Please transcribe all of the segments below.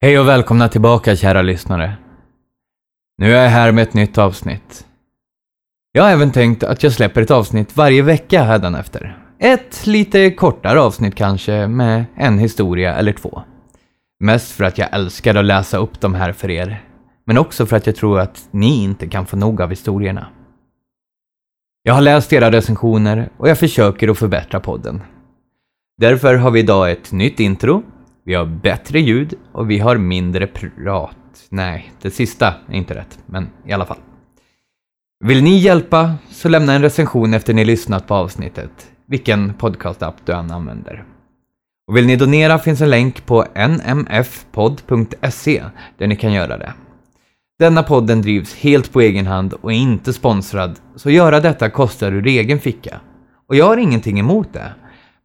Hej och välkomna tillbaka kära lyssnare. Nu är jag här med ett nytt avsnitt. Jag har även tänkt att jag släpper ett avsnitt varje vecka hädanefter. Ett lite kortare avsnitt kanske, med en historia eller två. Mest för att jag älskar att läsa upp de här för er. Men också för att jag tror att ni inte kan få nog av historierna. Jag har läst era recensioner och jag försöker att förbättra podden. Därför har vi idag ett nytt intro, vi har bättre ljud och vi har mindre prat. Nej, det sista är inte rätt, men i alla fall. Vill ni hjälpa så lämna en recension efter ni lyssnat på avsnittet, vilken podcastapp du än använder. Och vill ni donera finns en länk på nmfpodd.se där ni kan göra det. Denna podden drivs helt på egen hand och är inte sponsrad, så göra detta kostar ur egen ficka. Och jag har ingenting emot det,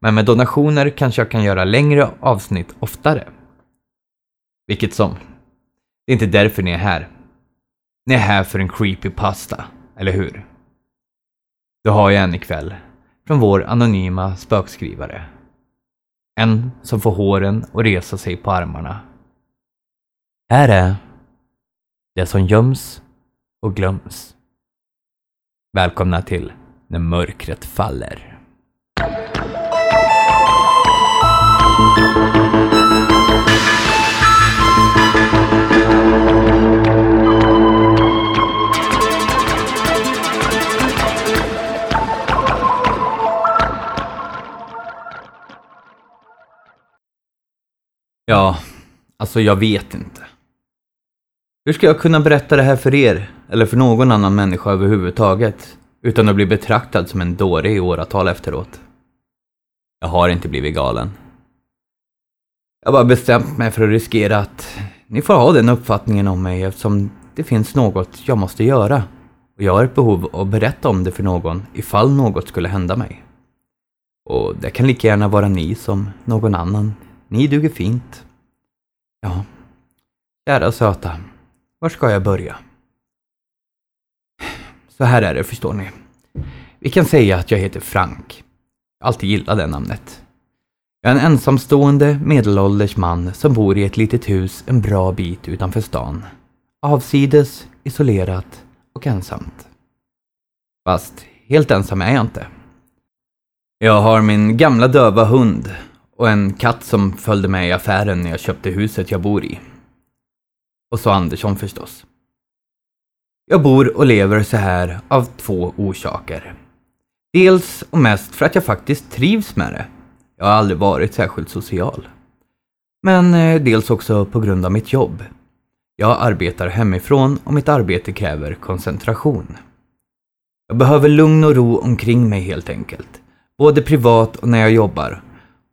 men med donationer kanske jag kan göra längre avsnitt oftare. Vilket som. Det är inte därför ni är här. Ni är här för en creepy pasta, eller hur? Då har jag en ikväll, från vår anonyma spökskrivare. En som får håren att resa sig på armarna. Här är det som göms och glöms. Välkomna till När mörkret faller. Ja, alltså jag vet inte. Hur ska jag kunna berätta det här för er, eller för någon annan människa överhuvudtaget, utan att bli betraktad som en dåre i åratal efteråt? Jag har inte blivit galen. Jag har bara bestämt mig för att riskera att ni får ha den uppfattningen om mig eftersom det finns något jag måste göra. Och jag har ett behov av att berätta om det för någon ifall något skulle hända mig. Och det kan lika gärna vara ni som någon annan. Ni duger fint. Ja, kära söta, var ska jag börja? Så här är det, förstår ni. Vi kan säga att jag heter Frank. Jag har alltid gillat det namnet. Jag är en ensamstående medelålders man som bor i ett litet hus en bra bit utanför stan. Avsides, isolerat och ensamt. Fast helt ensam är jag inte. Jag har min gamla döva hund och en katt som följde med i affären när jag köpte huset jag bor i. Och så Andersson förstås. Jag bor och lever så här av två orsaker. Dels och mest för att jag faktiskt trivs med det. Jag har aldrig varit särskilt social. Men eh, dels också på grund av mitt jobb. Jag arbetar hemifrån och mitt arbete kräver koncentration. Jag behöver lugn och ro omkring mig helt enkelt. Både privat och när jag jobbar.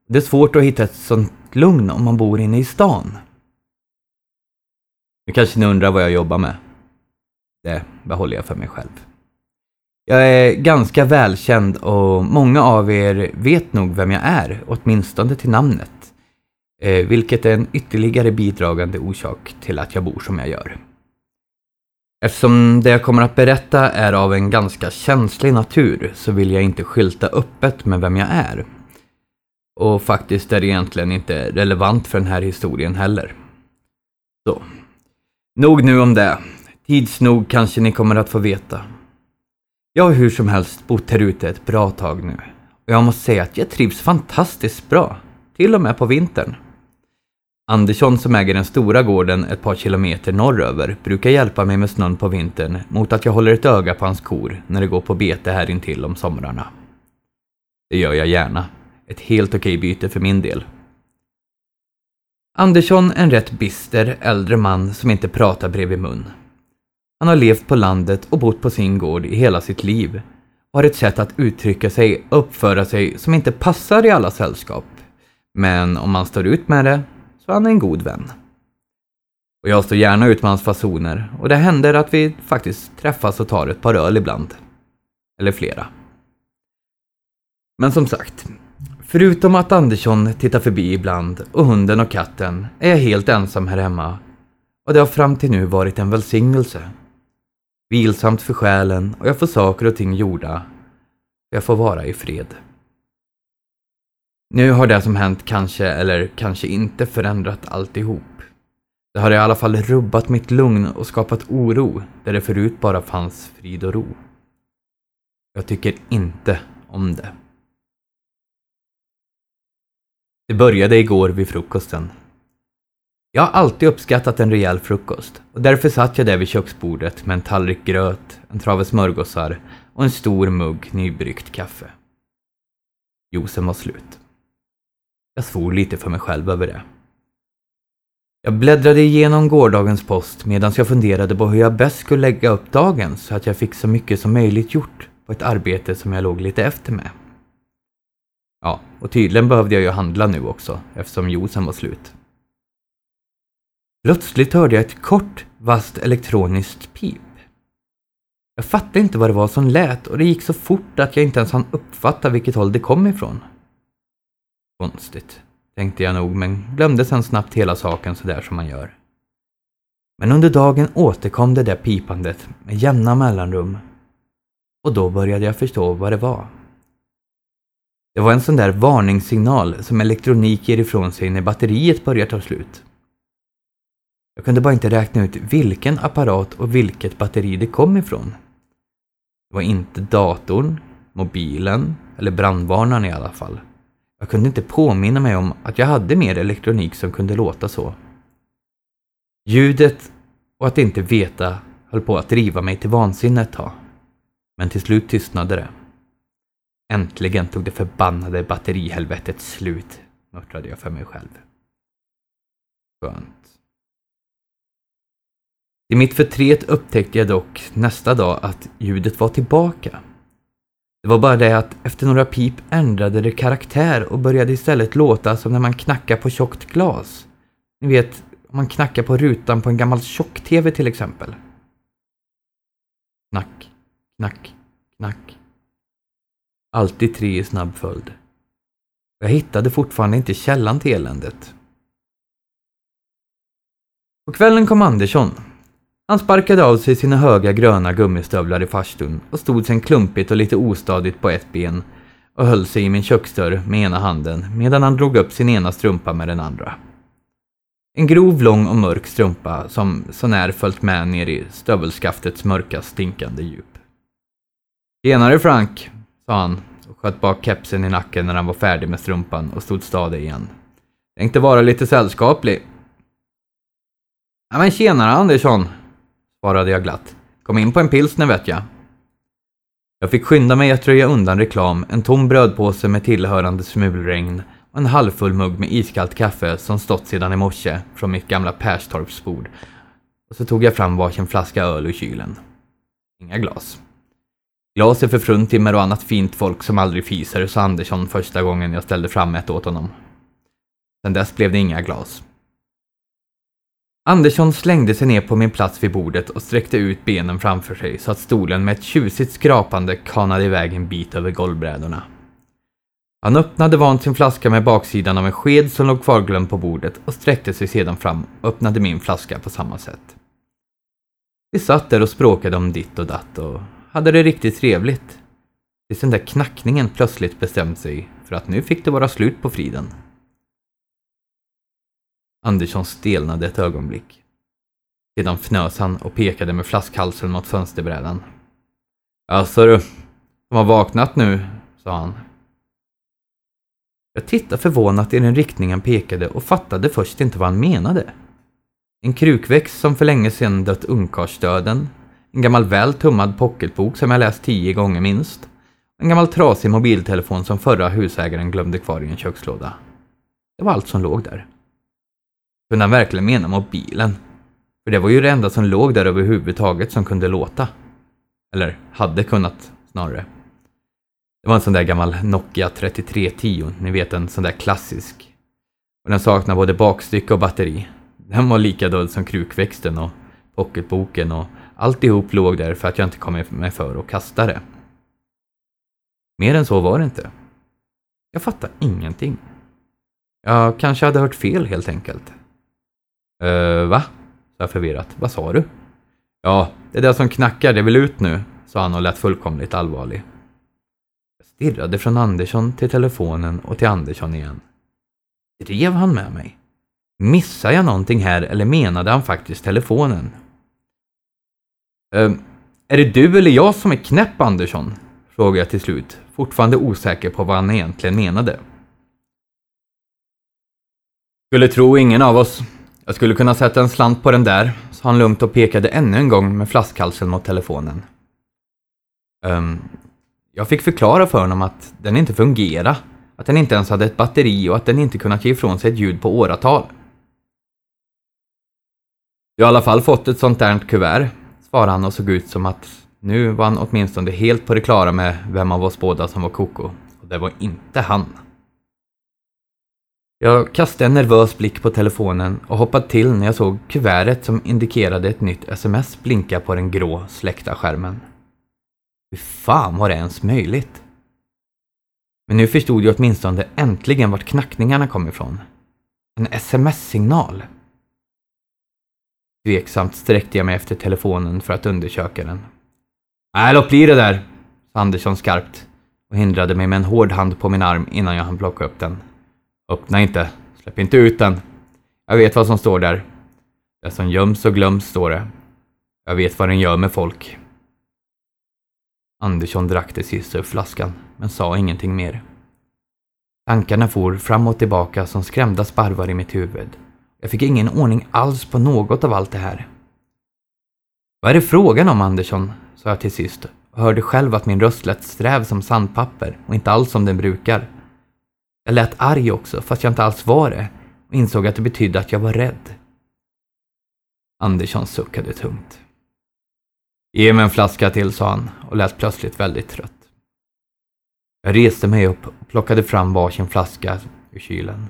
Det är svårt att hitta ett sånt lugn om man bor inne i stan. Nu kanske ni undrar vad jag jobbar med. Det behåller jag för mig själv. Jag är ganska välkänd och många av er vet nog vem jag är, åtminstone till namnet. Eh, vilket är en ytterligare bidragande orsak till att jag bor som jag gör. Eftersom det jag kommer att berätta är av en ganska känslig natur så vill jag inte skylta öppet med vem jag är. Och faktiskt är det egentligen inte relevant för den här historien heller. Så. Nog nu om det. Tids nog kanske ni kommer att få veta. Jag har hur som helst bott här ute ett bra tag nu. Och jag måste säga att jag trivs fantastiskt bra. Till och med på vintern. Andersson som äger den stora gården ett par kilometer norröver brukar hjälpa mig med snön på vintern mot att jag håller ett öga på hans kor när det går på bete här intill om somrarna. Det gör jag gärna. Ett helt okej byte för min del. Andersson är en rätt bister äldre man som inte pratar bredvid mun. Han har levt på landet och bott på sin gård i hela sitt liv och har ett sätt att uttrycka sig och uppföra sig som inte passar i alla sällskap. Men om man står ut med det så är han en god vän. Och jag står gärna ut med hans fasoner och det händer att vi faktiskt träffas och tar ett par öl ibland. Eller flera. Men som sagt, förutom att Andersson tittar förbi ibland och hunden och katten är jag helt ensam här hemma och det har fram till nu varit en välsignelse. Vilsamt för själen och jag får saker och ting gjorda. Jag får vara i fred. Nu har det som hänt kanske, eller kanske inte förändrat alltihop. Det har i alla fall rubbat mitt lugn och skapat oro där det förut bara fanns frid och ro. Jag tycker inte om det. Det började igår vid frukosten. Jag har alltid uppskattat en rejäl frukost och därför satt jag där vid köksbordet med en tallrik gröt, en trave smörgåsar och en stor mugg nybryggt kaffe. Juicen var slut. Jag svor lite för mig själv över det. Jag bläddrade igenom gårdagens post medan jag funderade på hur jag bäst skulle lägga upp dagen så att jag fick så mycket som möjligt gjort på ett arbete som jag låg lite efter med. Ja, och tydligen behövde jag ju handla nu också eftersom juicen var slut. Plötsligt hörde jag ett kort, vasst elektroniskt pip. Jag fattade inte vad det var som lät och det gick så fort att jag inte ens hann uppfatta vilket håll det kom ifrån. Konstigt, tänkte jag nog, men glömde sen snabbt hela saken sådär som man gör. Men under dagen återkom det där pipandet med jämna mellanrum. Och då började jag förstå vad det var. Det var en sån där varningssignal som elektronik ger ifrån sig när batteriet börjar ta slut. Jag kunde bara inte räkna ut vilken apparat och vilket batteri det kom ifrån. Det var inte datorn, mobilen eller brandvarnaren i alla fall. Jag kunde inte påminna mig om att jag hade mer elektronik som kunde låta så. Ljudet och att inte veta höll på att driva mig till vansinne ett tag. Men till slut tystnade det. Äntligen tog det förbannade batterihelvetet slut, muttrade jag för mig själv. Skönt. I mitt förtret upptäckte jag dock nästa dag att ljudet var tillbaka. Det var bara det att efter några pip ändrade det karaktär och började istället låta som när man knackar på tjockt glas. Ni vet, om man knackar på rutan på en gammal tjock-tv till exempel. Knack, knack, knack. Alltid tre i snabb följd. Jag hittade fortfarande inte källan till eländet. På kvällen kom Andersson, han sparkade av sig sina höga gröna gummistövlar i farstun och stod sen klumpigt och lite ostadigt på ett ben och höll sig i min köksdörr med ena handen medan han drog upp sin ena strumpa med den andra. En grov, lång och mörk strumpa som sånär följt med ner i stövelskaftets mörka, stinkande djup. Tjenare Frank, sa han och sköt bak kepsen i nacken när han var färdig med strumpan och stod stadig igen. Tänkte vara lite sällskaplig. Ja men tjenare Andersson, svarade jag glatt. Kom in på en pilsner vet jag. Jag fick skynda mig att röja undan reklam, en tom brödpåse med tillhörande smulregn och en halvfull mugg med iskallt kaffe som stått sedan i morse från mitt gamla Perstorpsbord. Och så tog jag fram varsin flaska öl ur kylen. Inga glas. Glas är för fruntimmer och annat fint folk som aldrig fiser, sa Andersson första gången jag ställde fram ett åt honom. Sen dess blev det inga glas. Andersson slängde sig ner på min plats vid bordet och sträckte ut benen framför sig så att stolen med ett tjusigt skrapande kanade iväg en bit över golvbrädorna. Han öppnade vant sin flaska med baksidan av en sked som låg kvarglömd på bordet och sträckte sig sedan fram och öppnade min flaska på samma sätt. Vi satt där och språkade om ditt och datt och hade det riktigt trevligt. Tills den där knackningen plötsligt bestämde sig för att nu fick det vara slut på friden. Andersson stelnade ett ögonblick. Sedan fnös han och pekade med flaskhalsen mot fönsterbrädan. Jaså du, de har vaknat nu, sa han. Jag tittade förvånat i den riktning han pekade och fattade först inte vad han menade. En krukväxt som för länge sedan dött ungkarlsdöden, en gammal väl tummad pocketbok som jag läst tio gånger minst, en gammal trasig mobiltelefon som förra husägaren glömde kvar i en kökslåda. Det var allt som låg där. Kunde han verkligen mena mobilen? För det var ju det enda som låg där överhuvudtaget som kunde låta. Eller hade kunnat, snarare. Det var en sån där gammal Nokia 3310, ni vet en sån där klassisk. Och den saknar både bakstycke och batteri. Den var lika död som krukväxten och pocketboken och alltihop låg där för att jag inte kom mig för att kasta det. Mer än så var det inte. Jag fattade ingenting. Jag kanske hade hört fel helt enkelt. Uh, va? sa jag förvirrat. Vad sa du? Ja, det är det som knackar, det vill ut nu, sa han och lät fullkomligt allvarlig. Jag stirrade från Andersson till telefonen och till Andersson igen. Drev han med mig? Missar jag någonting här eller menade han faktiskt telefonen? Ehm, är det du eller jag som är knäpp, Andersson? Frågade jag till slut, fortfarande osäker på vad han egentligen menade. Skulle tro ingen av oss. Jag skulle kunna sätta en slant på den där, sa han lugnt och pekade ännu en gång med flaskhalsen mot telefonen. Um, jag fick förklara för honom att den inte fungerade, att den inte ens hade ett batteri och att den inte kunnat ge ifrån sig ett ljud på åratal. Du har i alla fall fått ett sånt där kuvert, svarade han och såg ut som att nu var han åtminstone helt på det klara med vem av oss båda som var koko. Och det var inte han. Jag kastade en nervös blick på telefonen och hoppade till när jag såg kuvertet som indikerade ett nytt sms blinka på den grå släckta skärmen. Hur fan var det ens möjligt? Men nu förstod jag åtminstone äntligen vart knackningarna kom ifrån. En sms-signal. Tveksamt sträckte jag mig efter telefonen för att undersöka den. Nej, låt bli det där, sa Andersson skarpt och hindrade mig med en hård hand på min arm innan jag hann plocka upp den. Öppna inte, släpp inte ut den. Jag vet vad som står där. Det som göms och glöms står det. Jag vet vad den gör med folk. Andersson drack det sista ur flaskan, men sa ingenting mer. Tankarna for fram och tillbaka som skrämda sparvar i mitt huvud. Jag fick ingen ordning alls på något av allt det här. Vad är det frågan om, Andersson? sa jag till sist och hörde själv att min röst lät sträv som sandpapper och inte alls som den brukar. Jag lät arg också, fast jag inte alls var det och insåg att det betydde att jag var rädd. Andersson suckade tungt. Ge mig en flaska till, sa han och lät plötsligt väldigt trött. Jag reste mig upp och plockade fram varsin flaska ur kylen.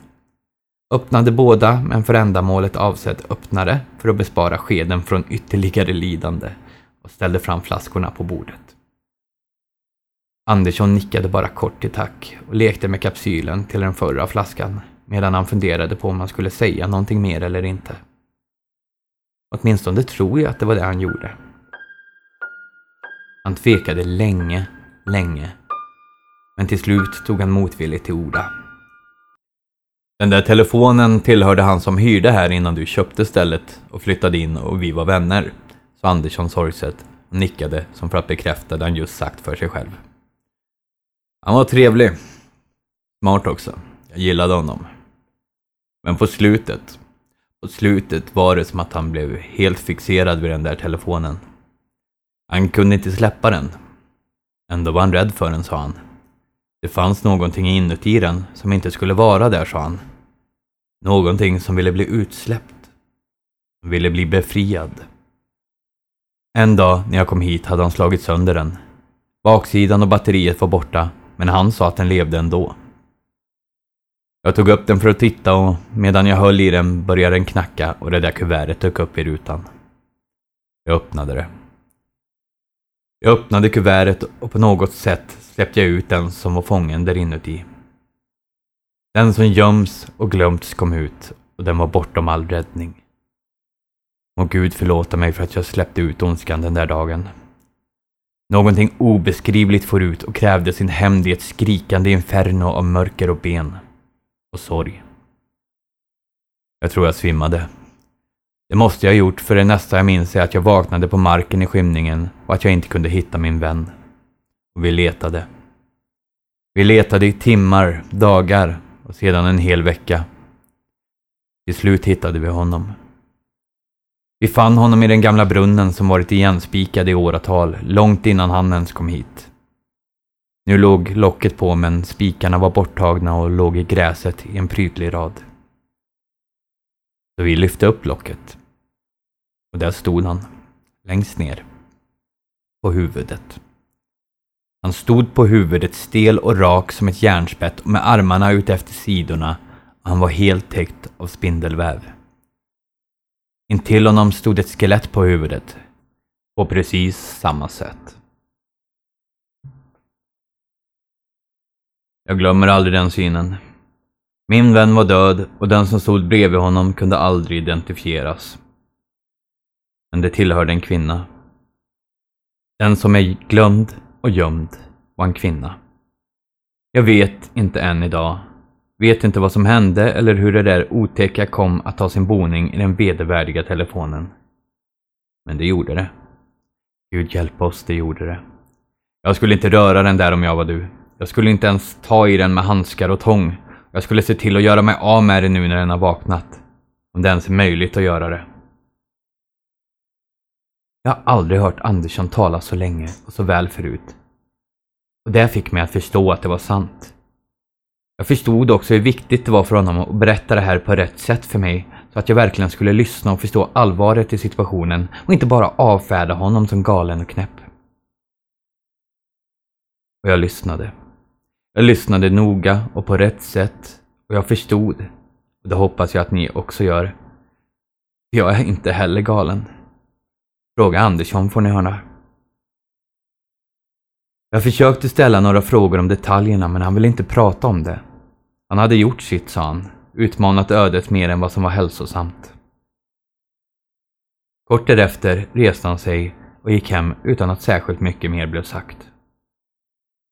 Öppnade båda med en för ändamålet avsedd öppnare för att bespara skeden från ytterligare lidande och ställde fram flaskorna på bordet. Andersson nickade bara kort till tack och lekte med kapsylen till den förra flaskan medan han funderade på om han skulle säga någonting mer eller inte. Åtminstone tror jag att det var det han gjorde. Han tvekade länge, länge. Men till slut tog han motvilligt till orda. Den där telefonen tillhörde han som hyrde här innan du köpte stället och flyttade in och vi var vänner, sa Andersson sorgset och nickade som för att bekräfta det han just sagt för sig själv. Han var trevlig. Smart också. Jag gillade honom. Men på slutet, på slutet var det som att han blev helt fixerad vid den där telefonen. Han kunde inte släppa den. Ändå var han rädd för den, sa han. Det fanns någonting inuti den som inte skulle vara där, sa han. Någonting som ville bli utsläppt. Som ville bli befriad. En dag när jag kom hit hade han slagit sönder den. Baksidan och batteriet var borta, men han sa att den levde ändå. Jag tog upp den för att titta och medan jag höll i den började den knacka och det där kuvertet dök upp i rutan. Jag öppnade det. Jag öppnade kuvertet och på något sätt släppte jag ut den som var fången där inuti. Den som göms och glömts kom ut och den var bortom all räddning. Må Gud förlåta mig för att jag släppte ut ondskan den där dagen. Någonting obeskrivligt for ut och krävde sin hämnd i ett skrikande inferno av mörker och ben. Och sorg. Jag tror jag svimmade. Det måste jag ha gjort för det nästa jag minns är att jag vaknade på marken i skymningen och att jag inte kunde hitta min vän. Och vi letade. Vi letade i timmar, dagar och sedan en hel vecka. Till slut hittade vi honom. Vi fann honom i den gamla brunnen som varit igenspikad i åratal, långt innan han ens kom hit. Nu låg locket på men spikarna var borttagna och låg i gräset i en prydlig rad. Så vi lyfte upp locket. Och där stod han, längst ner. På huvudet. Han stod på huvudet stel och rak som ett järnspett och med armarna ut efter sidorna och han var helt täckt av spindelväv. Intill honom stod ett skelett på huvudet. På precis samma sätt. Jag glömmer aldrig den synen. Min vän var död och den som stod bredvid honom kunde aldrig identifieras. Men det tillhörde en kvinna. Den som är glömd och gömd var en kvinna. Jag vet inte än idag Vet inte vad som hände eller hur det där otäcka kom att ta sin boning i den vedervärdiga telefonen. Men det gjorde det. Gud hjälp oss, det gjorde det. Jag skulle inte röra den där om jag var du. Jag skulle inte ens ta i den med handskar och tång. Jag skulle se till att göra mig av med den nu när den har vaknat. Om det ens är möjligt att göra det. Jag har aldrig hört Andersson tala så länge och så väl förut. Och det fick mig att förstå att det var sant. Jag förstod också hur viktigt det var för honom att berätta det här på rätt sätt för mig så att jag verkligen skulle lyssna och förstå allvaret i situationen och inte bara avfärda honom som galen och knäpp. Och jag lyssnade. Jag lyssnade noga och på rätt sätt och jag förstod. Och det hoppas jag att ni också gör. Jag är inte heller galen. Fråga Andersson får ni höra. Jag försökte ställa några frågor om detaljerna men han ville inte prata om det. Han hade gjort sitt, sa han, utmanat ödet mer än vad som var hälsosamt. Kort därefter reste han sig och gick hem utan att särskilt mycket mer blev sagt.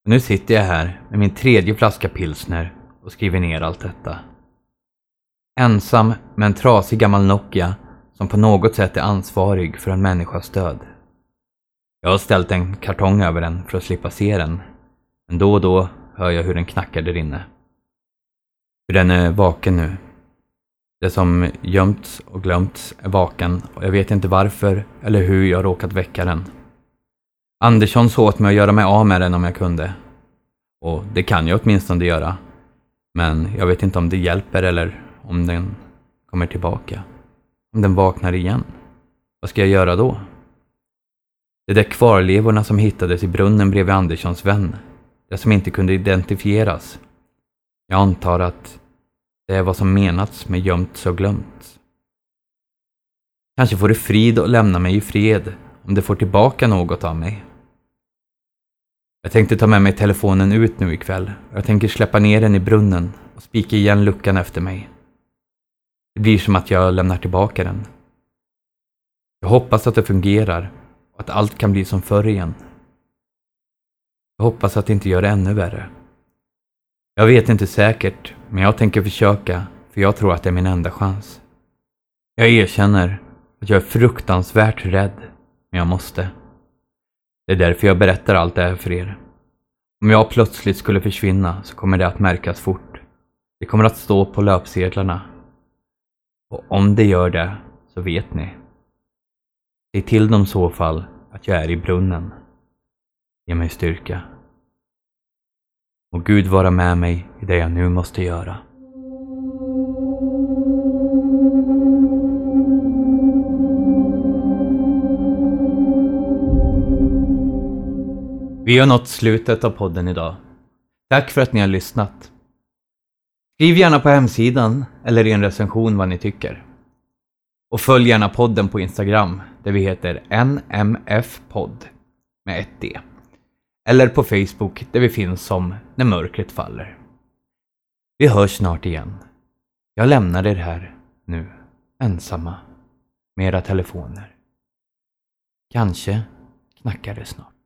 Och nu sitter jag här med min tredje flaska pilsner och skriver ner allt detta. Ensam med en trasig gammal Nokia som på något sätt är ansvarig för en människas död. Jag har ställt en kartong över den för att slippa se den, men då och då hör jag hur den knackar där inne. För den är vaken nu. Det som gömts och glömts är vaken och jag vet inte varför eller hur jag råkat väcka den. Andersson sa åt mig att göra mig av med den om jag kunde. Och det kan jag åtminstone göra. Men jag vet inte om det hjälper eller om den kommer tillbaka. Om den vaknar igen. Vad ska jag göra då? De där kvarlevorna som hittades i brunnen bredvid Anderssons vän. Det som inte kunde identifieras. Jag antar att det är vad som menats med gömts och glömts. Kanske får det frid och lämna mig i fred om du får tillbaka något av mig. Jag tänkte ta med mig telefonen ut nu ikväll och jag tänker släppa ner den i brunnen och spika igen luckan efter mig. Det blir som att jag lämnar tillbaka den. Jag hoppas att det fungerar och att allt kan bli som förr igen. Jag hoppas att det inte gör det ännu värre. Jag vet inte säkert, men jag tänker försöka, för jag tror att det är min enda chans. Jag erkänner att jag är fruktansvärt rädd, men jag måste. Det är därför jag berättar allt det här för er. Om jag plötsligt skulle försvinna så kommer det att märkas fort. Det kommer att stå på löpsedlarna. Och om det gör det, så vet ni. Säg till dem så fall att jag är i brunnen. Ge mig styrka. Må Gud vara med mig i det jag nu måste göra. Vi har nått slutet av podden idag. Tack för att ni har lyssnat. Skriv gärna på hemsidan eller i en recension vad ni tycker. Och följ gärna podden på Instagram där vi heter nmfpodd med ett D. Eller på Facebook där vi finns som När mörkret faller. Vi hörs snart igen. Jag lämnar er här nu, ensamma, med era telefoner. Kanske knackar det snart.